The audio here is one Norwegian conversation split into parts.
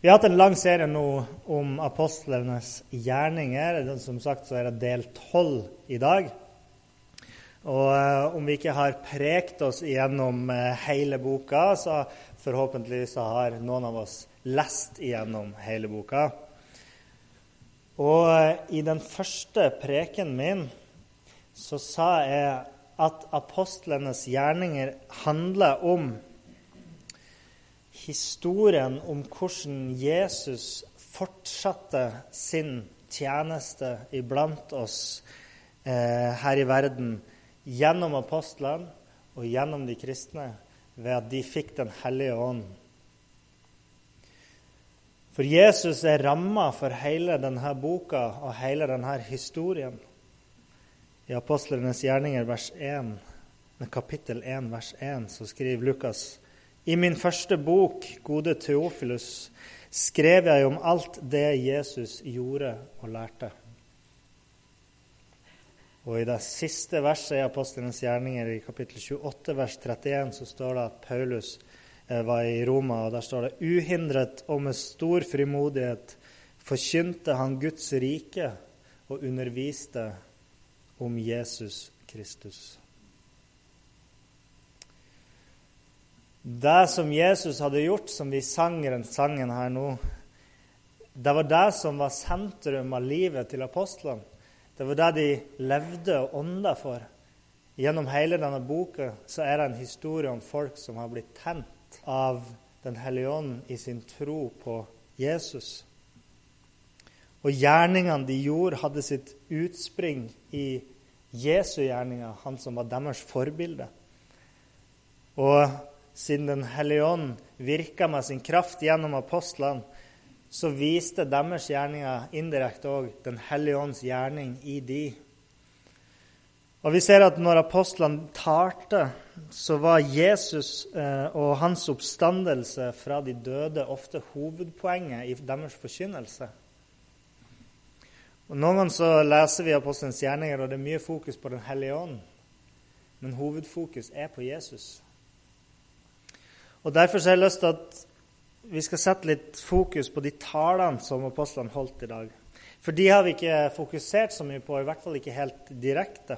Vi har hatt en lang serie nå om apostlenes gjerninger. Som sagt så er det del tolv i dag. Og eh, om vi ikke har prekt oss igjennom eh, hele boka, så forhåpentligvis har noen av oss lest igjennom hele boka. Og eh, i den første preken min så sa jeg at apostlenes gjerninger handler om historien om hvordan Jesus fortsatte sin tjeneste iblant oss eh, her i verden gjennom apostlene og gjennom de kristne ved at de fikk Den hellige ånd. For Jesus er ramma for hele denne boka og hele denne historien. I Apostlenes gjerninger, vers 1, kapittel 1, vers 1, så skriver Lukas i min første bok, Gode Teofilus, skrev jeg om alt det Jesus gjorde og lærte. Og I det siste verset i Apostelens gjerninger, i kapittel 28, vers 31, så står det at Paulus eh, var i Roma, og der står det uhindret og med stor frimodighet forkynte han Guds rike og underviste om Jesus Kristus. Det som Jesus hadde gjort, som vi sang i den sangen her nå, det var det som var sentrum av livet til apostlene. Det var det de levde og ånda for. Gjennom hele denne boka så er det en historie om folk som har blitt tent av Den hellige ånd i sin tro på Jesus. Og gjerningene de gjorde, hadde sitt utspring i Jesu gjerninger, han som var deres forbilde. Og siden Den hellige ånd virka med sin kraft gjennom apostlene, så viste deres gjerninger indirekte òg Den hellige ånds gjerning i de. Og Vi ser at når apostlene talte, så var Jesus eh, og hans oppstandelse fra de døde ofte hovedpoenget i deres forkynnelse. Og Noen ganger så leser vi apostelens gjerninger, og det er mye fokus på Den hellige ånd. Men hovedfokus er på Jesus. Og Derfor har jeg lyst til at vi skal sette litt fokus på de talene som apostlene holdt i dag. For de har vi ikke fokusert så mye på, i hvert fall ikke helt direkte.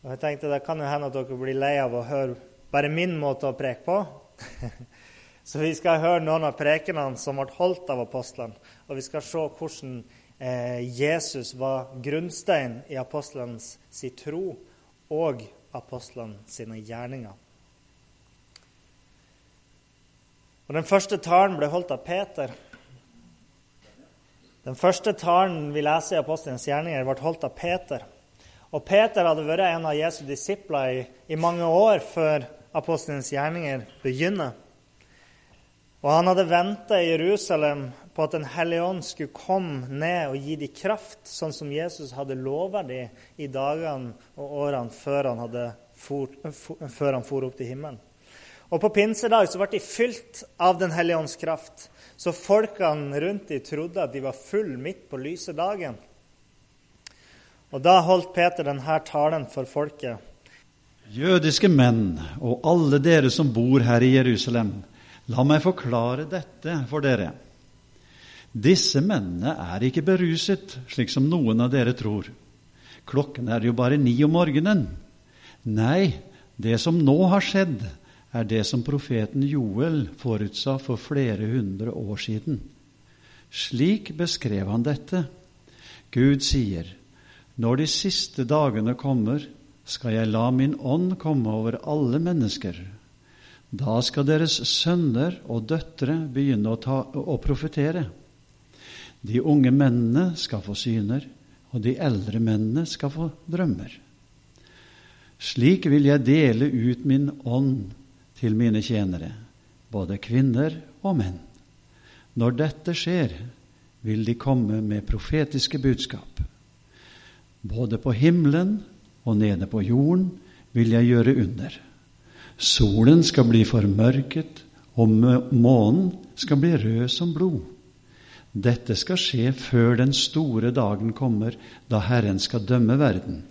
Og jeg tenkte Det kan jo hende at dere blir lei av å høre bare min måte å preke på. så vi skal høre noen av prekenene som ble holdt av apostlene. Og vi skal se hvordan eh, Jesus var grunnstein i apostlenes tro og apostlene sine gjerninger. Og Den første talen ble holdt av Peter. Den første talen vi leser i Apostelens gjerninger, ble holdt av Peter. Og Peter hadde vært en av Jesu disipler i, i mange år før Apostelens gjerninger begynner. Og han hadde venta i Jerusalem på at Den hellige ånd skulle komme ned og gi dem kraft, sånn som Jesus hadde lova dem i dagene og årene før han, for, før han for opp til himmelen. Og På pinsedag så ble de fylt av Den hellige ånds kraft. Så folkene rundt de trodde at de var full midt på lyse dagen. Og Da holdt Peter denne talen for folket. Jødiske menn og alle dere som bor her i Jerusalem, la meg forklare dette for dere. Disse mennene er ikke beruset, slik som noen av dere tror. Klokken er jo bare ni om morgenen. Nei, det som nå har skjedd, er det som profeten Joel forutsa for flere hundre år siden. Slik beskrev han dette. Gud sier, når de siste dagene kommer, skal jeg la min ånd komme over alle mennesker. Da skal deres sønner og døtre begynne å, ta, å profetere. De unge mennene skal få syner, og de eldre mennene skal få drømmer. Slik vil jeg dele ut min ånd til mine tjenere, både kvinner og menn. Når dette skjer, vil de komme med profetiske budskap. Både på himmelen og nede på jorden vil jeg gjøre under. Solen skal bli formørket, og månen skal bli rød som blod. Dette skal skje før den store dagen kommer, da Herren skal dømme verden.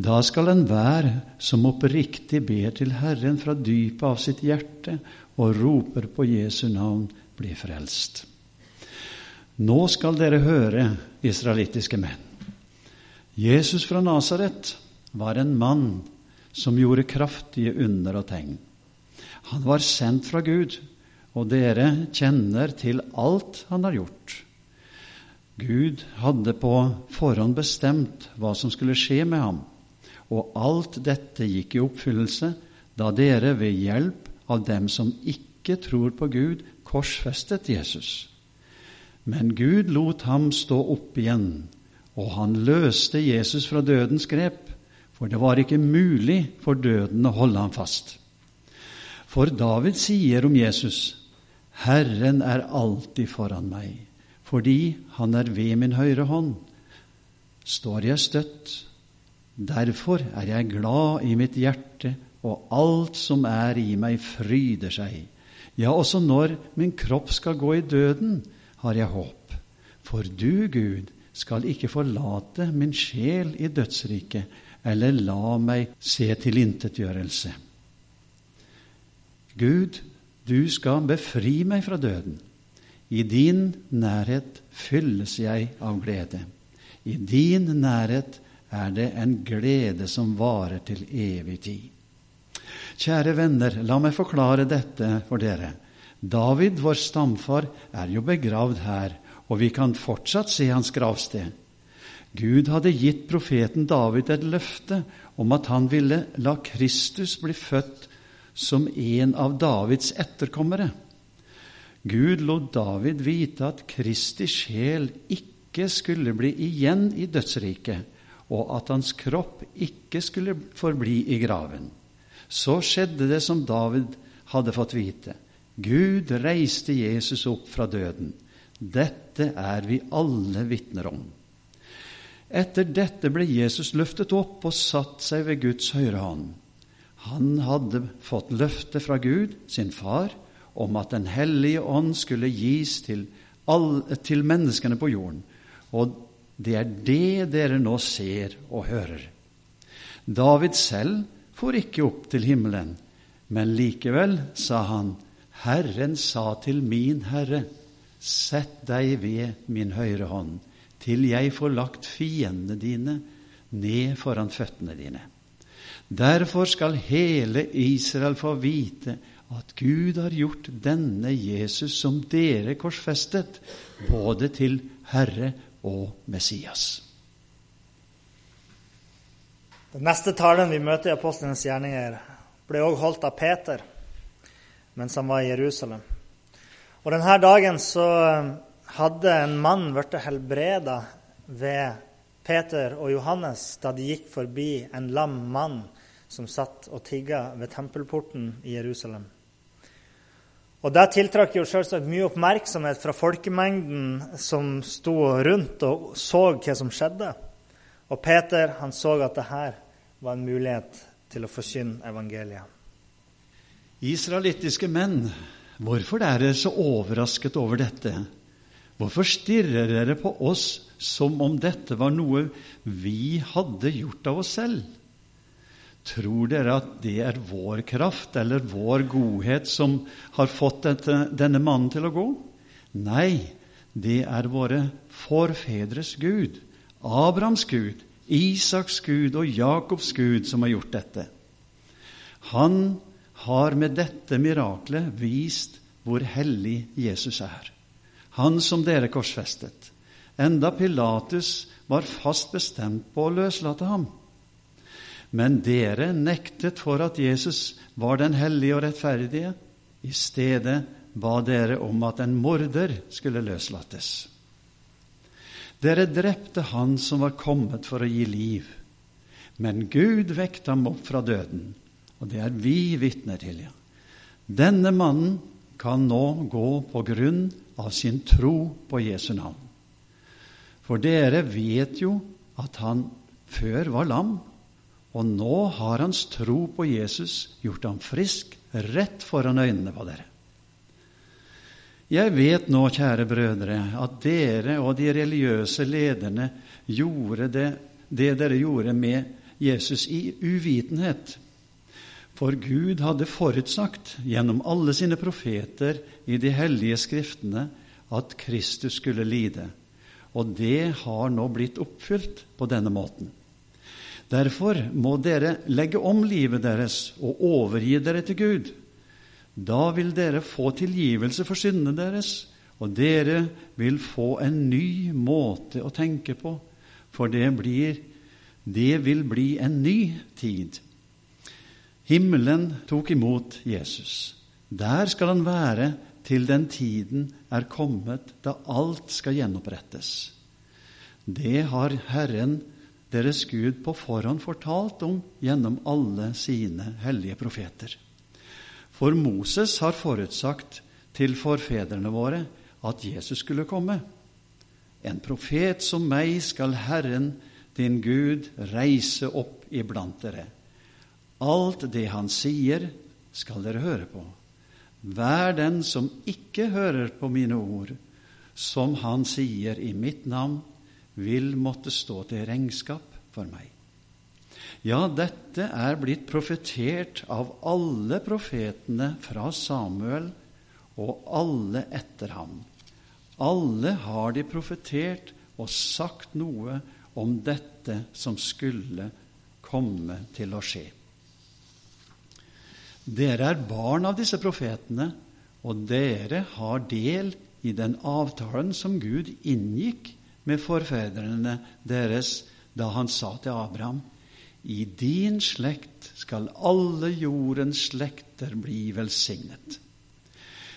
Da skal enhver som oppriktig ber til Herren fra dypet av sitt hjerte og roper på Jesu navn, bli frelst. Nå skal dere høre, israelittiske menn. Jesus fra Nasaret var en mann som gjorde kraftige under og tegn. Han var sendt fra Gud, og dere kjenner til alt han har gjort. Gud hadde på forhånd bestemt hva som skulle skje med ham, og alt dette gikk i oppfyllelse da dere ved hjelp av dem som ikke tror på Gud, korsfestet Jesus. Men Gud lot ham stå opp igjen, og han løste Jesus fra dødens grep, for det var ikke mulig for døden å holde ham fast. For David sier om Jesus, Herren er alltid foran meg, fordi han er ved min høyre hånd. Står jeg støtt, derfor er jeg glad i mitt hjerte, og alt som er i meg, fryder seg. Ja, også når min kropp skal gå i døden, har jeg håp. For du, Gud, skal ikke forlate min sjel i dødsriket, eller la meg se tilintetgjørelse. Gud, du skal befri meg fra døden. I din nærhet fylles jeg av glede. I din nærhet er det en glede som varer til evig tid. Kjære venner, la meg forklare dette for dere. David, vår stamfar, er jo begravd her, og vi kan fortsatt se hans gravsted. Gud hadde gitt profeten David et løfte om at han ville la Kristus bli født som en av Davids etterkommere. Gud lot David vite at Kristi sjel ikke skulle bli igjen i dødsriket, og at hans kropp ikke skulle forbli i graven. Så skjedde det som David hadde fått vite. Gud reiste Jesus opp fra døden. Dette er vi alle vitner om. Etter dette ble Jesus løftet opp og satt seg ved Guds høyre hånd. Han hadde fått løfte fra Gud, sin far, om at Den hellige ånd skulle gis til, alle, til menneskene på jorden. Og det er det dere nå ser og hører. David selv for ikke opp til himmelen, men likevel sa han, Herren sa til min Herre, sett deg ved min høyre hånd, til jeg får lagt fiendene dine ned foran føttene dine. Derfor skal hele Israel få vite at Gud har gjort denne Jesus som dere korsfestet, både til Herre og Messias. Den neste talen vi møter i apostlenes gjerninger, ble også holdt av Peter mens han var i Jerusalem. Og Denne dagen så hadde en mann blitt helbreda ved Peter og Johannes da de gikk forbi en lam mann som satt og tigga ved tempelporten i Jerusalem. Og Det tiltrakk jo selvsagt mye oppmerksomhet fra folkemengden som sto rundt og så hva som skjedde. Og Peter han så at det her var en mulighet til å forkynne evangeliet. Israelittiske menn, hvorfor er dere så overrasket over dette? Hvorfor stirrer dere på oss som om dette var noe vi hadde gjort av oss selv? Tror dere at det er vår kraft eller vår godhet som har fått dette, denne mannen til å gå? Nei, det er våre forfedres Gud, Abrahams Gud, Isaks Gud og Jakobs Gud som har gjort dette. Han har med dette miraklet vist hvor hellig Jesus er. Han som dere korsfestet. Enda Pilatus var fast bestemt på å løslate ham. Men dere nektet for at Jesus var den hellige og rettferdige. I stedet ba dere om at en morder skulle løslates. Dere drepte han som var kommet for å gi liv. Men Gud vekte ham opp fra døden, og det er vi vitner til. ja. Denne mannen kan nå gå på grunn av sin tro på Jesu navn. For dere vet jo at han før var lam, og nå har hans tro på Jesus gjort ham frisk rett foran øynene på dere. Jeg vet nå, kjære brødre, at dere og de religiøse lederne gjorde det, det dere gjorde med Jesus i uvitenhet. For Gud hadde forutsagt gjennom alle sine profeter i de hellige skriftene at Kristus skulle lide, og det har nå blitt oppfylt på denne måten. Derfor må dere legge om livet deres og overgi dere til Gud. Da vil dere få tilgivelse for syndene deres, og dere vil få en ny måte å tenke på, for det, blir, det vil bli en ny tid. Himmelen tok imot Jesus. Der skal han være til den tiden er kommet da alt skal gjenopprettes. Det har Herren deres Gud på forhånd fortalt om gjennom alle sine hellige profeter. For Moses har forutsagt til forfedrene våre at Jesus skulle komme. En profet som meg skal Herren din Gud reise opp iblant dere. Alt det han sier, skal dere høre på. Vær den som ikke hører på mine ord, som han sier i mitt navn, vil måtte stå til regnskap for meg. Ja, dette er blitt profetert av alle profetene fra Samuel og alle etter ham. Alle har de profetert og sagt noe om dette som skulle komme til å skje. Dere er barn av disse profetene, og dere har del i den avtalen som Gud inngikk med forfedrene deres da han sa til Abraham:" I din slekt skal alle jordens slekter bli velsignet.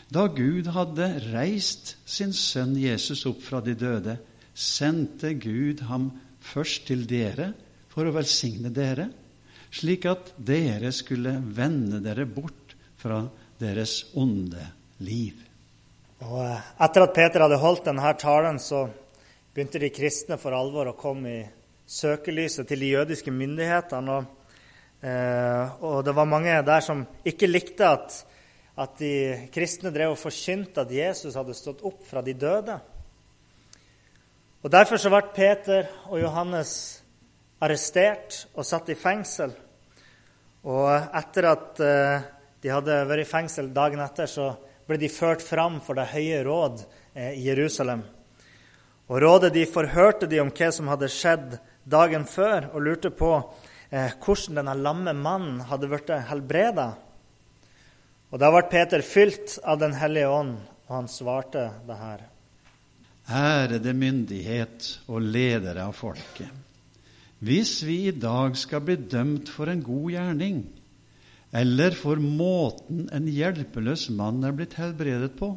Da Gud hadde reist sin sønn Jesus opp fra de døde, sendte Gud ham først til dere for å velsigne dere, slik at dere skulle vende dere bort fra deres onde liv. Og eh, etter at Peter hadde holdt denne talen, så begynte de kristne for alvor å komme i søkelyset til de jødiske myndighetene. Og, eh, og det var mange der som ikke likte at, at de kristne drev og forkynte at Jesus hadde stått opp fra de døde. Og Derfor så ble Peter og Johannes arrestert og satt i fengsel. Og etter at eh, de hadde vært i fengsel dagen etter, så ble de ført fram for Det høye råd eh, i Jerusalem. Og Rådet de forhørte de om hva som hadde skjedd dagen før, og lurte på eh, hvordan denne lamme mannen hadde blitt helbreda. Og Da ble Peter fylt av Den hellige ånd, og han svarte det her. Ærede myndighet og ledere av folket. Hvis vi i dag skal bli dømt for en god gjerning, eller for måten en hjelpeløs mann er blitt helbredet på,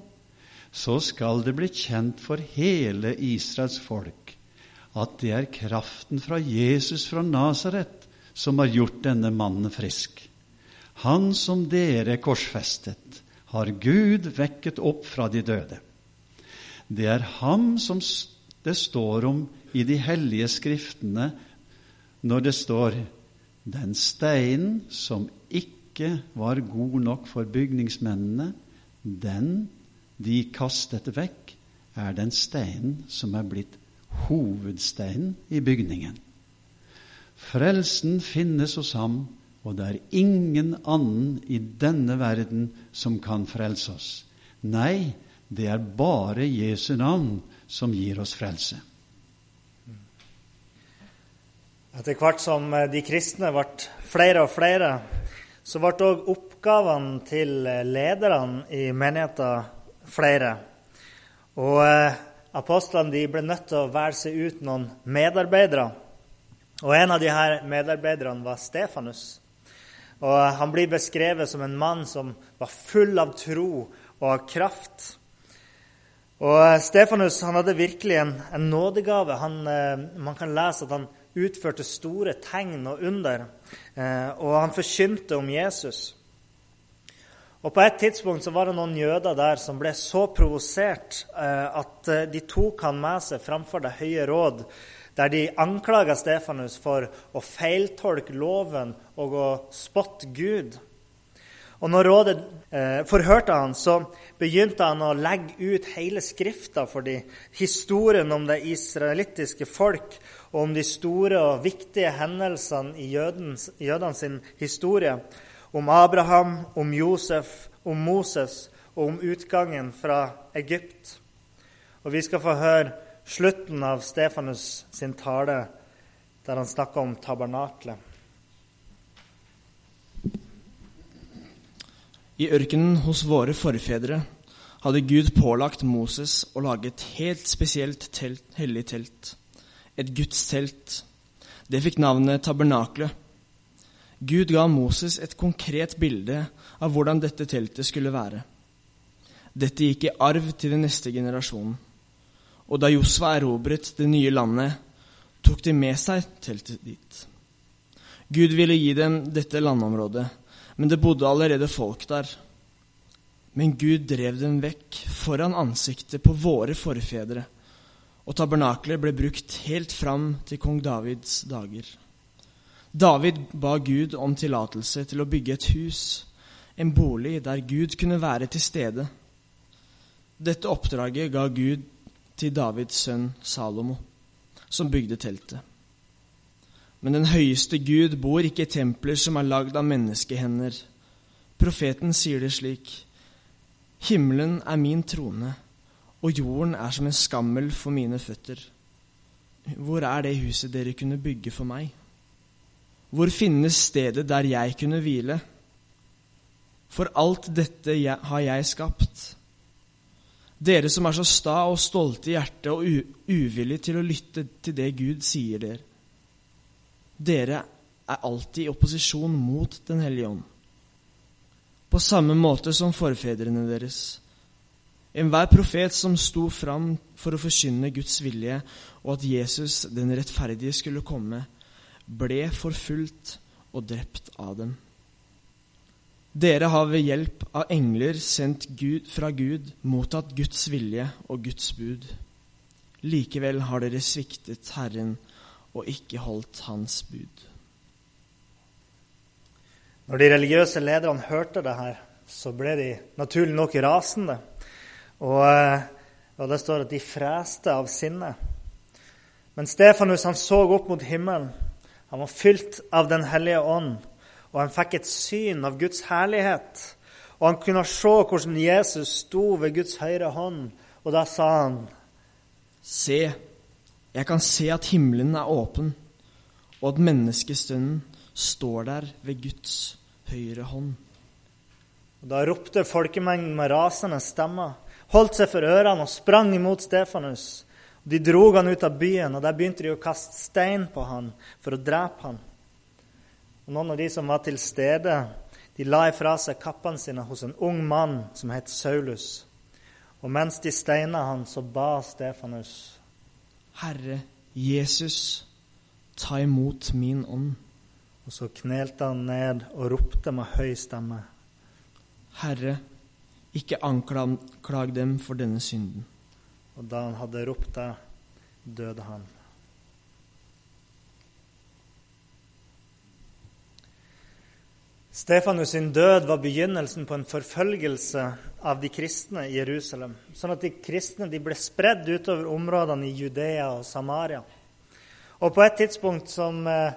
så skal det bli kjent for hele Israels folk at det er kraften fra Jesus fra Nasaret som har gjort denne mannen frisk. Han som dere korsfestet, har Gud vekket opp fra de døde. Det er ham som det står om i de hellige skriftene når det står 'den steinen som ikke var god nok for bygningsmennene, den de kastet vekk, er den steinen som er blitt hovedsteinen i bygningen. Frelsen finnes hos ham, og det er ingen annen i denne verden som kan frelse oss. Nei, det er bare Jesu navn som gir oss frelse. Etter hvert som eh, de kristne ble flere og flere, så ble òg oppgavene til eh, lederne i menigheten flere. Og eh, apostlene ble nødt til å velge seg ut noen medarbeidere. Og En av disse medarbeiderne var Stefanus. Og Han blir beskrevet som en mann som var full av tro og av kraft. Og Stefanus han hadde virkelig en, en nådegave. Han, man kan lese at han utførte store tegn og under, eh, og han forkynte om Jesus. Og På et tidspunkt så var det noen jøder der som ble så provosert eh, at eh, de tok han med seg framfor Det høye råd, der de anklaga Stefanus for å feiltolke loven og å spotte Gud. Og når rådet eh, forhørte han, så begynte han å legge ut hele Skrifta for de, historien om det israelittiske folk og om de store og viktige hendelsene i jødens, jødens historie. Om Abraham, om Josef, om Moses og om utgangen fra Egypt. Og vi skal få høre slutten av Stefanus sin tale, der han snakker om tabernaklet. I ørkenen hos våre forfedre hadde Gud pålagt Moses å lage et helt spesielt telt, hellig telt, et gudstelt. Det fikk navnet tabernaklet. Gud ga Moses et konkret bilde av hvordan dette teltet skulle være. Dette gikk i arv til den neste generasjonen. Og da Josva erobret det nye landet, tok de med seg teltet dit. Gud ville gi dem dette landområdet, men det bodde allerede folk der. Men Gud drev dem vekk foran ansiktet på våre forfedre, og tabernaklet ble brukt helt fram til kong Davids dager. David ba Gud om tillatelse til å bygge et hus, en bolig der Gud kunne være til stede. Dette oppdraget ga Gud til Davids sønn Salomo, som bygde teltet. Men den høyeste Gud bor ikke i templer som er lagd av menneskehender. Profeten sier det slik:" Himmelen er min trone, og jorden er som en skammel for mine føtter. Hvor er det huset dere kunne bygge for meg? Hvor finnes stedet der jeg kunne hvile? For alt dette har jeg skapt. Dere som er så sta og stolte i hjertet og uvillige til å lytte til det Gud sier dere. Dere er alltid i opposisjon mot Den hellige ånd på samme måte som forfedrene deres. Enhver profet som sto fram for å forkynne Guds vilje og at Jesus, den rettferdige, skulle komme, ble forfulgt og drept av dem. Dere har ved hjelp av engler sendt Gud, fra Gud mottatt Guds vilje og Guds bud. Likevel har dere sviktet Herren og ikke holdt Hans bud. Når de religiøse lederne hørte det her, så ble de naturlig nok rasende. Og, eh, og det står at de freste av sinne. Men Stefanus han så opp mot himmelen. Han var fylt av Den hellige ånd, og han fikk et syn av Guds herlighet. Og han kunne se hvordan Jesus sto ved Guds høyre hånd, og da sa han Se, jeg kan se at himmelen er åpen, og at menneskestønnen står der ved Guds høyre hånd. Og Da ropte folkemengden med rasende stemmer, holdt seg for ørene og sprang imot Stefanus. De drog han ut av byen, og der begynte de å kaste stein på han for å drepe han. Og Noen av de som var til stede, de la ifra seg kappene sine hos en ung mann som het Saulus. Og mens de steina han, så ba Stefanus. Herre Jesus, ta imot min ånd. Og så knelte han ned og ropte med høy stemme. Herre, ikke anklag dem for denne synden. Og da han hadde ropt det, døde han. Stefanus sin død var begynnelsen på en forfølgelse av de kristne i Jerusalem. Sånn at de kristne de ble spredd utover områdene i Judea og Samaria. Og på et tidspunkt som eh,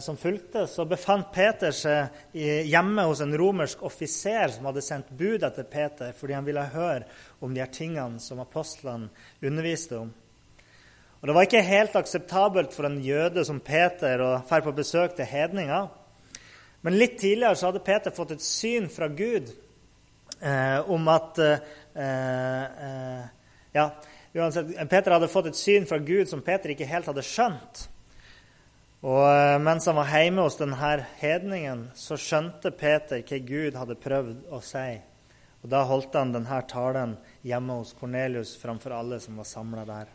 som fulgte, så befant Peter seg hjemme hos en romersk offiser som hadde sendt bud etter Peter fordi han ville høre om de her tingene som apostlene underviste om. Og Det var ikke helt akseptabelt for en jøde som Peter å dra på besøk til hedninger. Men litt tidligere så hadde Peter fått et syn fra Gud eh, om at eh, eh ja, uansett, Peter hadde fått et syn fra Gud som Peter ikke helt hadde skjønt. Og eh, mens han var hjemme hos denne hedningen, så skjønte Peter hva Gud hadde prøvd å si. Og Da holdt han denne talen hjemme hos Kornelius framfor alle som var samla der.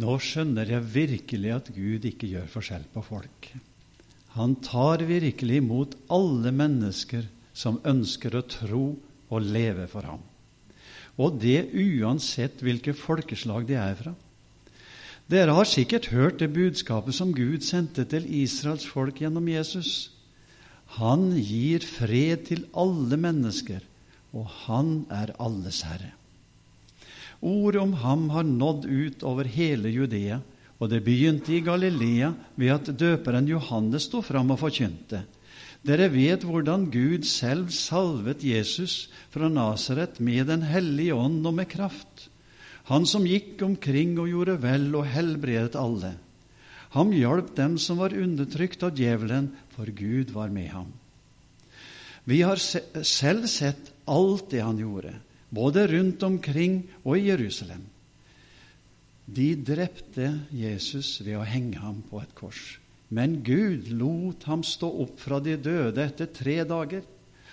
Nå skjønner jeg virkelig at Gud ikke gjør forskjell på folk. Han tar virkelig imot alle mennesker som ønsker å tro og leve for ham. Og det uansett hvilke folkeslag de er fra. Dere har sikkert hørt det budskapet som Gud sendte til Israels folk gjennom Jesus. Han gir fred til alle mennesker, og han er alles herre. Ordet om ham har nådd ut over hele Judea Og det begynte i Galilea ved at døperen Johannes sto fram og forkynte. Dere vet hvordan Gud selv salvet Jesus fra Nasaret med Den hellige ånd og med kraft. Han som gikk omkring og gjorde vel og helbredet alle. Han hjalp dem som var undertrykt av djevelen, for Gud var med ham. Vi har selv sett alt det han gjorde, både rundt omkring og i Jerusalem. De drepte Jesus ved å henge ham på et kors. Men Gud lot ham stå opp fra de døde etter tre dager.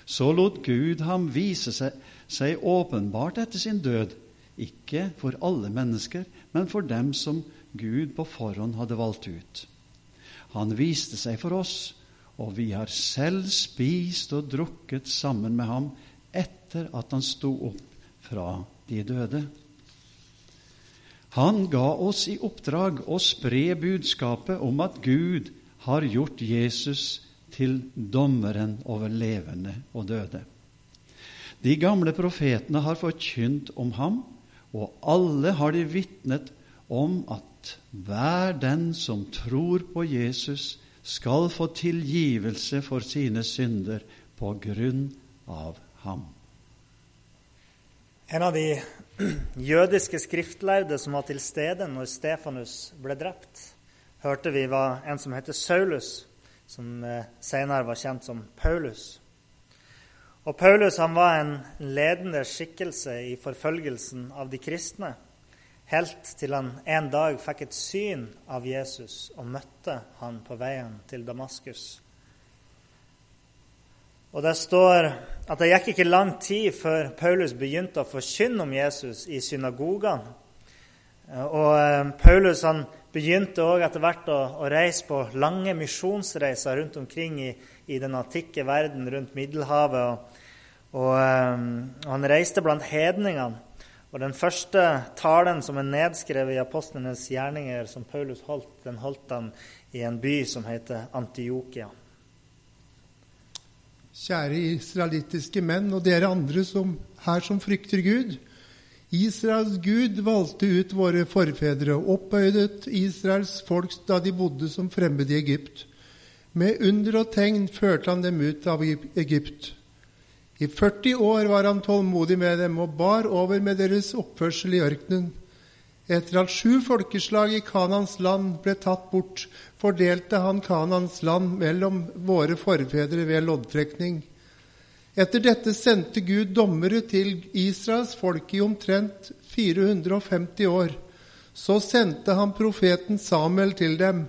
Så lot Gud ham vise seg, seg åpenbart etter sin død, ikke for alle mennesker, men for dem som Gud på forhånd hadde valgt ut. Han viste seg for oss, og vi har selv spist og drukket sammen med ham etter at han sto opp fra de døde. Han ga oss i oppdrag å spre budskapet om at Gud har gjort Jesus til dommeren over levende og døde. De gamle profetene har forkynt om ham, og alle har de vitnet om at hver den som tror på Jesus, skal få tilgivelse for sine synder på grunn av ham. En av de jødiske skriftlærde som var til stede når Stefanus ble drept, hørte vi var en som heter Saulus, som eh, senere var kjent som Paulus. Og Paulus han var en ledende skikkelse i forfølgelsen av de kristne, helt til han en dag fikk et syn av Jesus og møtte han på veien til Damaskus. Og Det står at det gikk ikke lang tid før Paulus begynte å forkynne om Jesus i synagogene. Og eh, Paulus han begynte òg etter hvert å, å, reise på lange misjonsreiser rundt omkring i, i, den antikke verden, rundt Middelhavet. Og, og, og han reiste blant hedningene. Og Den første talen som er nedskrevet i apostlenes gjerninger, som Paulus holdt, den holdt han i en by som heter Antiokia. Kjære israelittiske menn og dere andre som, her som frykter Gud. Israels Gud valgte ut våre forfedre og opphøydet Israels folk da de bodde som fremmede i Egypt. Med under og tegn førte han dem ut av Egypt. I 40 år var han tålmodig med dem og bar over med deres oppførsel i ørkenen. Etter at sju folkeslag i Kanans land ble tatt bort, fordelte han Kanans land mellom våre forfedre ved loddtrekning. Etter dette sendte Gud dommere til Israels folk i omtrent 450 år. Så sendte han profeten Samuel til dem.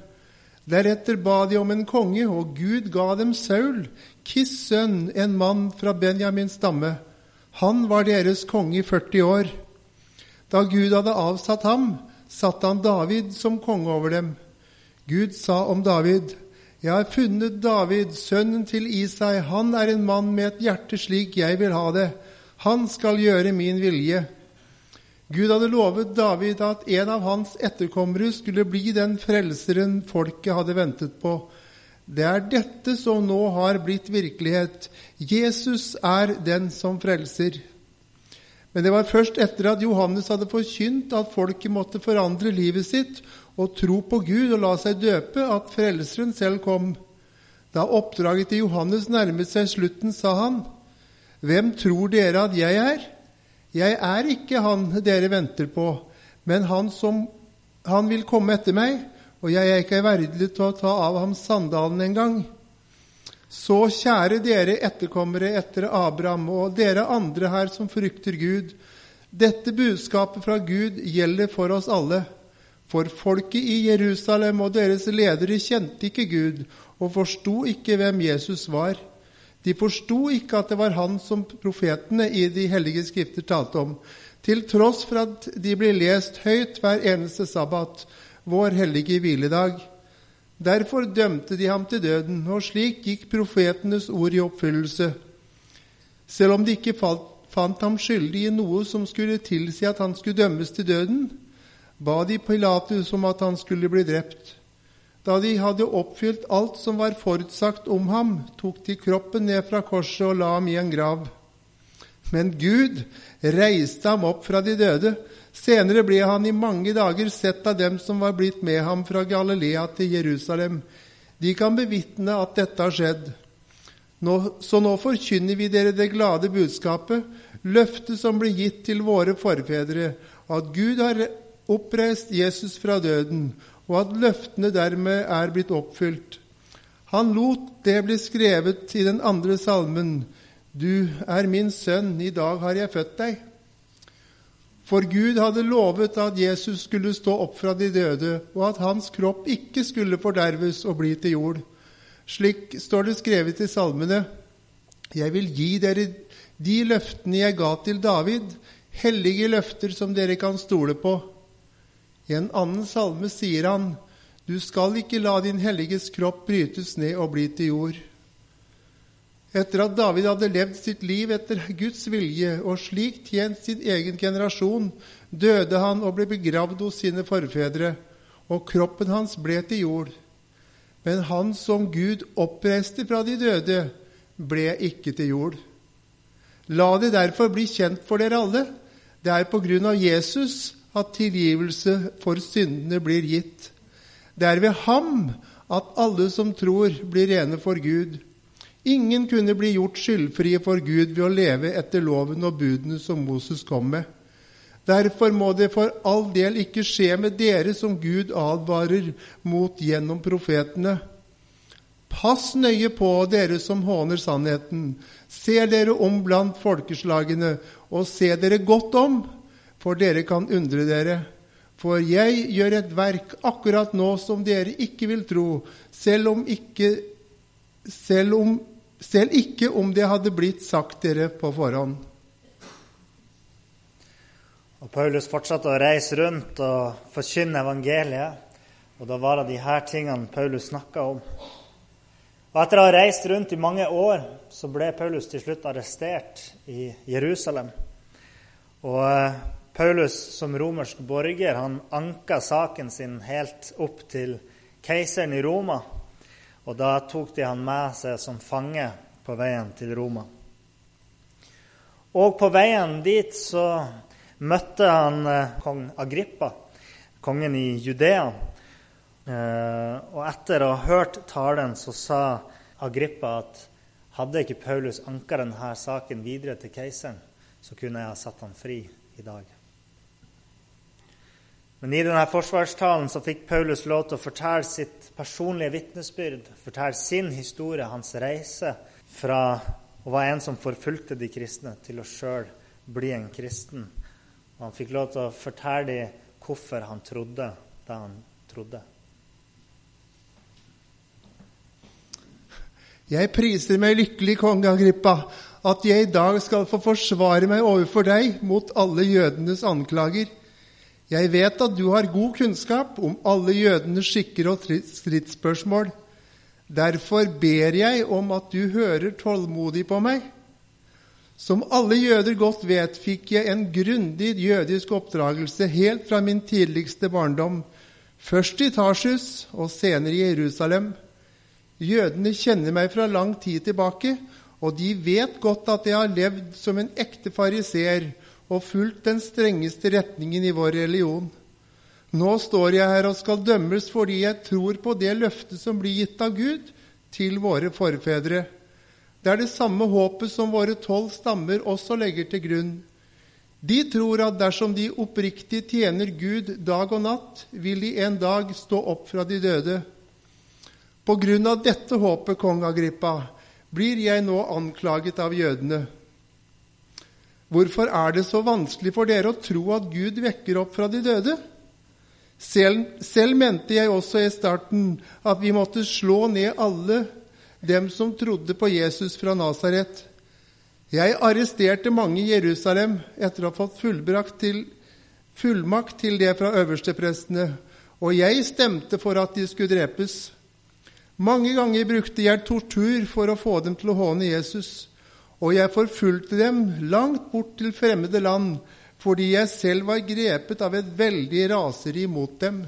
Deretter ba de om en konge, og Gud ga dem Saul, Kis sønn, en mann fra Benjamins stamme. Han var deres konge i 40 år. Da Gud hadde avsatt ham, satte han David som konge over dem. Gud sa om David, Jeg har funnet David, sønnen til Isai. Han er en mann med et hjerte slik jeg vil ha det. Han skal gjøre min vilje. Gud hadde lovet David at en av hans etterkommere skulle bli den frelseren folket hadde ventet på. Det er dette som nå har blitt virkelighet. Jesus er den som frelser. Men det var først etter at Johannes hadde forkynt at folket måtte forandre livet sitt og tro på Gud og la seg døpe, at Frelseren selv kom. Da oppdraget til Johannes nærmet seg slutten, sa han, Hvem tror dere at jeg er? Jeg er ikke han dere venter på, men han som han vil komme etter meg, og jeg er ikke verdig til å ta av ham sandalen engang. Så kjære dere etterkommere etter Abraham, og dere andre her som frykter Gud, dette budskapet fra Gud gjelder for oss alle. For folket i Jerusalem og deres ledere kjente ikke Gud og forsto ikke hvem Jesus var. De forsto ikke at det var han som profetene i de hellige skrifter talte om, til tross for at de blir lest høyt hver eneste sabbat, vår hellige hviledag. Derfor dømte de ham til døden, og slik gikk profetenes ord i oppfyllelse. Selv om de ikke fant ham skyldig i noe som skulle tilsi at han skulle dømmes til døden, ba de Pilatus om at han skulle bli drept. Da de hadde oppfylt alt som var forutsagt om ham, tok de kroppen ned fra korset og la ham i en grav. Men Gud reiste ham opp fra de døde. Senere ble han i mange dager sett av dem som var blitt med ham fra Galilea til Jerusalem. De kan bevitne at dette har skjedd. Nå, så nå forkynner vi dere det glade budskapet, løftet som ble gitt til våre forfedre, at Gud har oppreist Jesus fra døden, og at løftene dermed er blitt oppfylt. Han lot det bli skrevet i den andre salmen, Du er min sønn, i dag har jeg født deg. For Gud hadde lovet at Jesus skulle stå opp fra de døde, og at hans kropp ikke skulle forderves og bli til jord. Slik står det skrevet i salmene. Jeg vil gi dere de løftene jeg ga til David, hellige løfter som dere kan stole på. I en annen salme sier han, Du skal ikke la din helliges kropp brytes ned og bli til jord. Etter at David hadde levd sitt liv etter Guds vilje og slik tjent sin egen generasjon, døde han og ble begravd hos sine forfedre, og kroppen hans ble til jord. Men han som Gud oppreiste fra de døde, ble ikke til jord. La det derfor bli kjent for dere alle. Det er på grunn av Jesus at tilgivelse for syndene blir gitt. Det er ved ham at alle som tror, blir rene for Gud. Ingen kunne bli gjort skyldfrie for Gud ved å leve etter loven og budene som Moses kom med. Derfor må det for all del ikke skje med dere som Gud advarer mot gjennom profetene. Pass nøye på dere som håner sannheten. Se dere om blant folkeslagene, og se dere godt om, for dere kan undre dere. For jeg gjør et verk akkurat nå som dere ikke vil tro, selv om ikke, selv om, selv ikke om det hadde blitt sagt dere på forhånd. Og Paulus fortsatte å reise rundt og forkynne evangeliet. Og da var det de her tingene Paulus snakka om. Og Etter å ha reist rundt i mange år så ble Paulus til slutt arrestert i Jerusalem. Og eh, Paulus som romersk borger han anka saken sin helt opp til keiseren i Roma. Og da tok de han med seg som fange på veien til Roma. Og på veien dit så møtte han eh, kong Agrippa, kongen i Judea. Eh, og etter å ha hørt talen så sa Agrippa at hadde ikke Paulus anka denne saken videre til keiseren, så kunne jeg ha satt han fri i dag. Men i denne forsvarstalen så fikk Paulus lov til å fortelle sitt personlige vitnesbyrd, fortelle sin historie, hans reise fra å være en som forfulgte de kristne, til å sjøl bli en kristen. Og han fikk lov til å fortelle dem hvorfor han trodde det han trodde. Jeg priser meg lykkelig, konge Agrippa, at jeg i dag skal få forsvare meg overfor deg mot alle jødenes anklager. Jeg vet at du har god kunnskap om alle jødenes skikker og stridsspørsmål. Derfor ber jeg om at du hører tålmodig på meg. Som alle jøder godt vet, fikk jeg en grundig jødisk oppdragelse helt fra min tidligste barndom, først i Tarsus og senere i Jerusalem. Jødene kjenner meg fra lang tid tilbake, og de vet godt at jeg har levd som en ekte fariseer og fulgt den strengeste retningen i vår religion. Nå står jeg her og skal dømmes fordi jeg tror på det løftet som blir gitt av Gud til våre forfedre. Det er det samme håpet som våre tolv stammer også legger til grunn. De tror at dersom de oppriktig tjener Gud dag og natt, vil de en dag stå opp fra de døde. På grunn av dette håpet, kong Agrippa, blir jeg nå anklaget av jødene. Hvorfor er det så vanskelig for dere å tro at Gud vekker opp fra de døde? Selv, selv, mente jeg også i starten at vi måtte slå ned alle dem som trodde på Jesus fra Nasaret. Jeg arresterte mange i Jerusalem etter å ha fått til, fullmakt til det fra øversteprestene, og jeg stemte for at de skulle drepes. Mange ganger brukte jeg tortur for å få dem til å håne Jesus og jeg forfulgte dem langt bort til fremmede land, fordi jeg selv var grepet av et veldig raseri mot dem.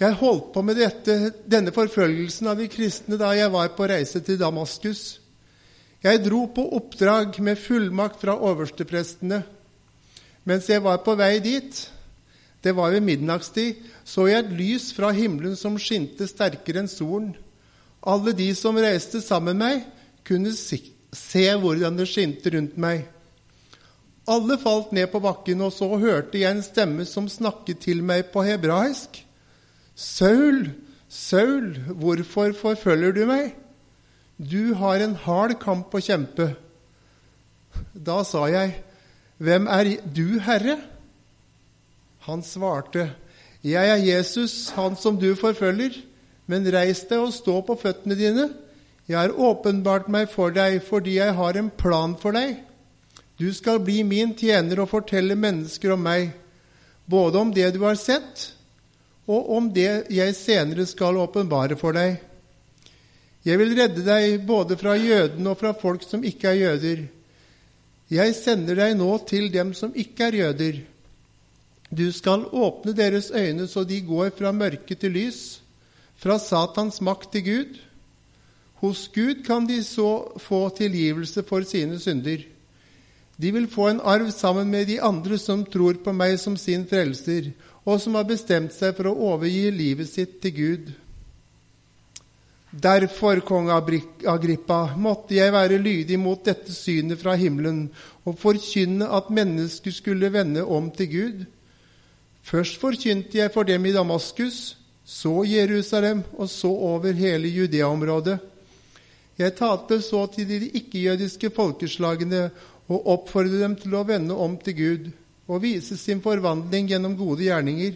Jeg holdt på med dette, denne forfølgelsen av de kristne da jeg var på reise til Damaskus. Jeg dro på oppdrag med fullmakt fra oversteprestene. Mens jeg var på vei dit, det var ved midnattstid, så jeg et lys fra himmelen som skinte sterkere enn solen. Alle de som reiste sammen med meg, kunne se hvordan det skinte rundt meg. Alle falt ned på bakken, og så hørte jeg en stemme som snakket til meg på hebraisk. Saul, Saul, hvorfor forfølger du meg? Du har en hard kamp å kjempe. Da sa jeg, Hvem er du, Herre? Han svarte, Jeg er Jesus, han som du forfølger. Men reis deg og stå på føttene dine. Jeg har åpenbart meg for deg fordi jeg har en plan for deg. Du skal bli min tjener og fortelle mennesker om meg, både om det du har sett, og om det jeg senere skal åpenbare for deg. Jeg vil redde deg både fra jødene og fra folk som ikke er jøder. Jeg sender deg nå til dem som ikke er jøder. Du skal åpne deres øyne så de går fra mørke til lys, fra Satans makt til Gud. Hos Gud kan de så få tilgivelse for sine synder. De vil få en arv sammen med de andre som tror på meg som sin frelser, og som har bestemt seg for å overgi livet sitt til Gud. Derfor, kong Agrippa, måtte jeg være lydig mot dette synet fra himmelen og forkynne at mennesker skulle vende om til Gud. Først forkynte jeg for dem i Damaskus, så Jerusalem og så over hele Judea-området. Jeg talte så til de ikke-jødiske folkeslagene og oppfordret dem til å vende om til Gud og vise sin forvandling gjennom gode gjerninger.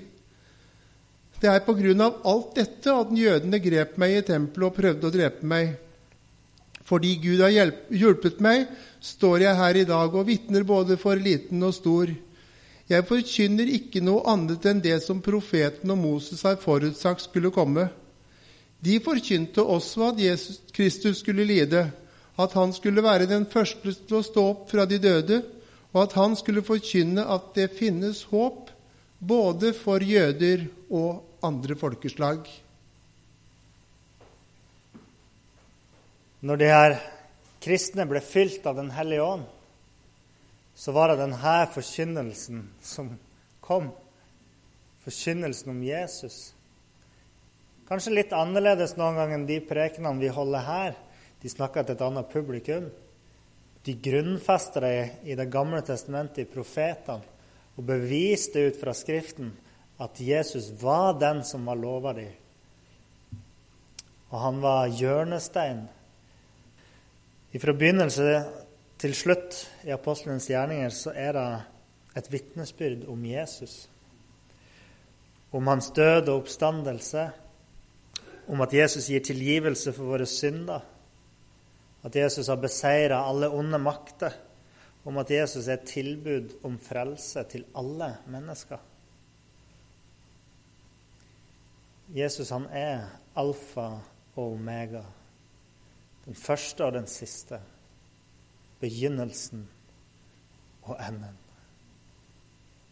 Det er på grunn av alt dette at jødene grep meg i tempelet og prøvde å drepe meg. Fordi Gud har hjulpet meg, står jeg her i dag og vitner både for liten og stor. Jeg forkynner ikke noe annet enn det som profeten og Moses har forutsagt skulle komme. De forkynte også at Jesus Kristus skulle lide, at han skulle være den første til å stå opp fra de døde, og at han skulle forkynne at det finnes håp både for jøder og andre folkeslag. Når de her kristne ble fylt av Den hellige ånd, så var det denne forkynnelsen som kom. Forkynnelsen om Jesus. Kanskje litt annerledes noen ganger enn de prekenene vi holder her. De snakker til et annet publikum. De grunnfester det i Det gamle testamentet, i profetene, og beviste ut fra Skriften at Jesus var den som var lova dem. Og han var hjørnestein. Fra begynnelse til slutt i apostlenes gjerninger så er det et vitnesbyrd om Jesus. Om hans død og oppstandelse. Om at Jesus gir tilgivelse for våre synder at Jesus har beseira alle onde makter, om at Jesus er et tilbud om frelse til alle mennesker. Jesus han er alfa og omega, den første og den siste, begynnelsen og enden.